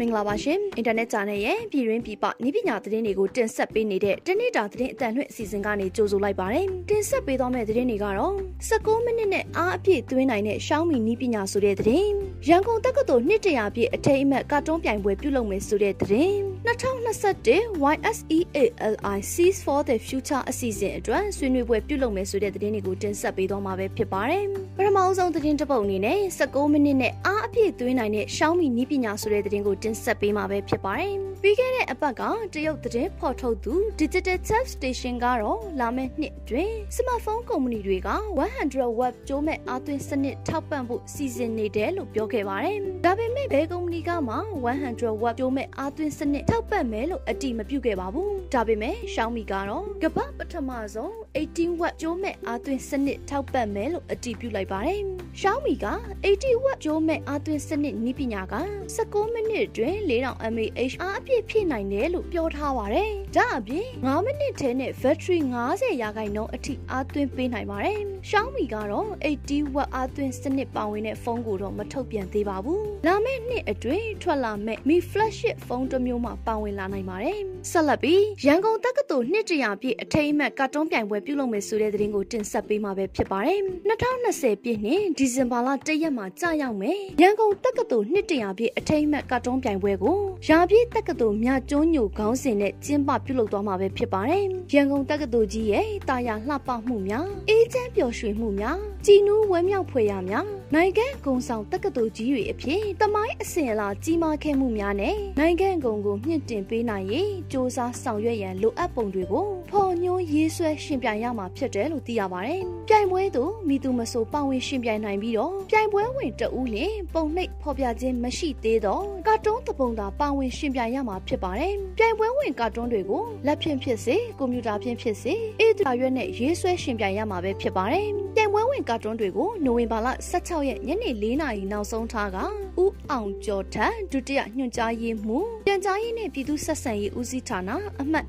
မင်္ဂလာပါရှင်အင်တာနက်ဂျာနယ်ရဲ့ပြည်တွင်းပြည်ပနည်းပညာသတင်းတွေကိုတင်ဆက်ပေးနေတဲ့တနေ့တာသတင်းအတန်လွှင့်အစီအစဉ်ကနေကြိုဆိုလိုက်ပါတယ်တင်ဆက်ပေးသွားမယ့်သတင်းတွေကတော့19မိနစ်နဲ့အားအပြည့်သွင်းနိုင်တဲ့ရှောင်းမီနည်းပညာဆိုတဲ့သတင်းရန်ကုန်တက္ကသိုလ်နှစ်တရာပြည့်အထိမ်းအမှတ်ကာတွန်းပြိုင်ပွဲပြုလုပ်မယ်ဆိုတဲ့သတင်း 2021 YSEALI Seas for the Future အစီအစဉ်အတွက်ဆွေးနွေးပွဲပြုလုပ်မယ်ဆိုတဲ့သတင်းတွေကိုတင်ဆက်ပေးသွားမှာပဲဖြစ်ပါတယ်ပထမဆုံးသတင်းတစ်ပုဒ်အနေနဲ့19မိနစ်နဲ့အားအပြည့်သွင်းနိုင်တဲ့ရှောင်းမီနည်းပညာဆိုတဲ့သတင်းကိုတင်ဆက်ပေးမှာပဲဖြစ်ပါတယ်။ပြီးခဲ့တဲ့အပတ်ကတရုတ်သတင်းဖော်ထုတ်သူ Digital Tech Station ကတော့လာမယ့်နှစ်အတွင်းစမတ်ဖုန်းကုမ္ပဏီတွေက100 web ကျိုးမဲ့အားသွင်းစနစ်ထောက်ပံ့ဖို့စီစဉ်နေတယ်လို့ပြောခဲ့ပါတယ်။ဒါပေမဲ့ဘယ်ကုမ္ပဏီကမှ100 web ကျိုးမဲ့အားသွင်းစနစ်ထောက်ပံ့မယ်လို့အတိမပြုခဲ့ပါဘူး။ဒါပေမဲ့ Xiaomi ကတော့ကမ္ဘာပထမဆုံး18 web ကျိုးမဲ့အားသွင်းစနစ်ထောက်ပံ့မယ်လို့အတိပြုလိုက်ပါတယ်။ Xiaomi က80 web ကျိုးမဲ့အားသွင်းစနစ်နည်းပညာက19မိနစ်အတွင်း4000 mAh အားအပြည့်ဖြည့်နိုင်တယ်လို့ပြောထားပါတယ်။ဒါအပြင်9မိနစ်ထဲနဲ့ battery 90ရာခိုင်နှုန်းအထိအားသွင်းပေးနိုင်ပါတယ်။ Xiaomi ကတော့ 80 watt အားသွင်းစနစ်ပါဝင်တဲ့ဖုန်းကိုတော့မထုတ်ပြန်သေးပါဘူး။လာမယ့်နှစ်အတွင်းထွက်လာမယ့် Mi Flagship ဖုန်းတစ်မျိုးမှပါဝင်လာနိုင်ပါတယ်။ဆက်လက်ပြီးရန်ကုန်တက္ကသိုလ်နှစ်တရာပြည့်အထိမ်းအမှတ်ကာတွန်းပြိုင်ပွဲပြုလုပ်မယ်ဆိုတဲ့သတင်းကိုတင်ဆက်ပေးမှာပဲဖြစ်ပါတယ်။2020ပြည့်နှစ်ဒီဇင်ဘာလ1ရက်မှာကြာရောက်မယ်။ရန်ကုန်တက္ကသိုလ်နှစ်တရာပြည့်အထိမ်းအမှတ်ကာတွန်းပြိုင်ပွဲကိုရာပြည့်တက္ကသိုလ်မြကျွန်းညိုခေါင်းစဉ်နဲ့ကျင်းပပြုလုပ်သွားမှာပဲဖြစ်ပါတယ်။ရန်ကုန်တက္ကသိုလ်ကြီးရဲ့တာယာလှပမှုများအေးချမ်းပျော်ရွှင်မှုများကြည်နူးဝမ်းမြောက်ဖွယ်ရာများ နိုင်ငံကုံဆောင်တက္ကသိုလ်ကြီးတွေအဖြစ်တမိုင်းအစဉ်အလာကြီးမားခဲ့မှုများနဲ့နိုင်ငံကုံကိုမြင့်တင်ပေးနိုင်ရေးစ조사ဆောင်ရွက်ရန်လိုအပ်ပုံတွေကိုဖော်ညွှန်းရေးဆွဲရှင်ပြိုင်ရမှာဖြစ်တယ်လို့သိရပါတယ်။ပြိုင်ပွဲသို့မိသူမဆိုပါဝင်ရှင်ပြိုင်နိုင်ပြီးတော့ပြိုင်ပွဲဝင်တဦးလင်ပုံနှိပ်ဖော်ပြခြင်းမရှိသေးတော့ကာတွန်းသပုံသာပါဝင်ရှင်ပြိုင်ရမှာဖြစ်ပါတယ်။ပြိုင်ပွဲဝင်ကာတွန်းတွေကိုလက်ဖြင့်ဖြစ်စေကွန်ပျူတာဖြင့်ဖြစ်စေအေးတာရွက်နဲ့ရေးဆွဲရှင်ပြိုင်ရမှာပဲဖြစ်ပါတယ်။ပြိုင်ပွဲဝင်ကာတွန်းတွေကိုနိုဝင်ဘာလ16ရက်ညနေ4နာရီနောက်ဆုံးထားကဦးအောင်ကျော်ထံဒုတိယညွှန်ကြားရေးမှူးပြန်ကြားရေးနဲ့ပြည်သူ့ဆက်ဆံရေးဦးစီးဌာနအမှတ်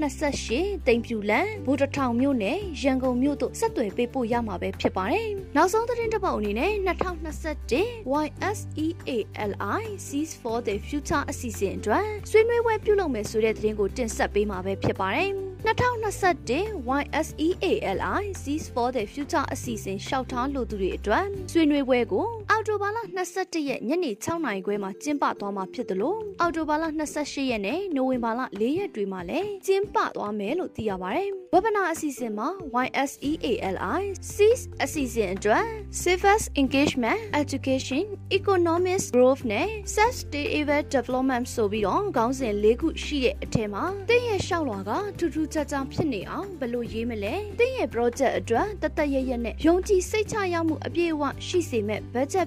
228တိမ်ပြူလန်ဗိုလ်တထောင်မြို့နယ်ရန်ကုန်မြို့သို့ဆက်သွယ်ပေးပို့ရမှာပဲဖြစ်ပါတယ်။နောက်ဆုံးသတင်းတစ်ပုဒ်အနေနဲ့2021 YSEALI Seas for the Future အစီအစဉ်အတွက်ဆွေးနွေးပွဲပြုလုပ်မယ်ဆိုတဲ့သတင်းကိုတင်ဆက်ပေးမှာပဲဖြစ်ပါတယ်။ 2021 YSEALI Seas for the Future အစီအစဉ်ရှောက်ထားလို့သူတွေအတွက်ဆွေးနွေးပွဲကိုအော် တိုဘာလ22ရက်ညနေ6နာရီခွဲမှာကျင်းပသွားမှာဖြစ်တယ်လို့အော်တိုဘာလ28ရက်နဲ့နိုဝင်ဘာလ4ရက်တွေမှာလည်းကျင်းပသွားမယ်လို့သိရပါတယ်။ဝက်ဘနာအစီအစဉ်မှာ YSEALI Seas အစီအစဉ်အတွက် Civic Engagement Education Economic Growth နဲ့ Sustainable Development ဆိုပြီးတော့ခေါင်းစဉ်၄ခုရှိတဲ့အထက်မှာတင်းရဲ့ရှောက်လွာကထူးထူးခြားခြားဖြစ်နေအောင်ဘယ်လိုရေးမလဲတင်းရဲ့ project အတွက်တသက်ရရနဲ့ယုံကြည်စိတ်ချရမှုအပြည့်အဝရှိစေမဲ့ budget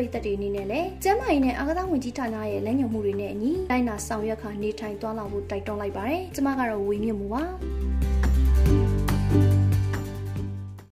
ပြည်သက်တွေအနေနဲ့လည်းကျန်းမာရေးနဲ့အာကစားဝန်ကြီးဌာနရဲ့လက်ညှိုးမှုတွေနဲ့အညီလိုက်နာဆောင်ရွက်ခါနေထိုင်သွားလာဖို့တိုက်တွန်းလိုက်ပါတယ်။ကျွန်မကတော့ဝေမြင့်မှုပါ။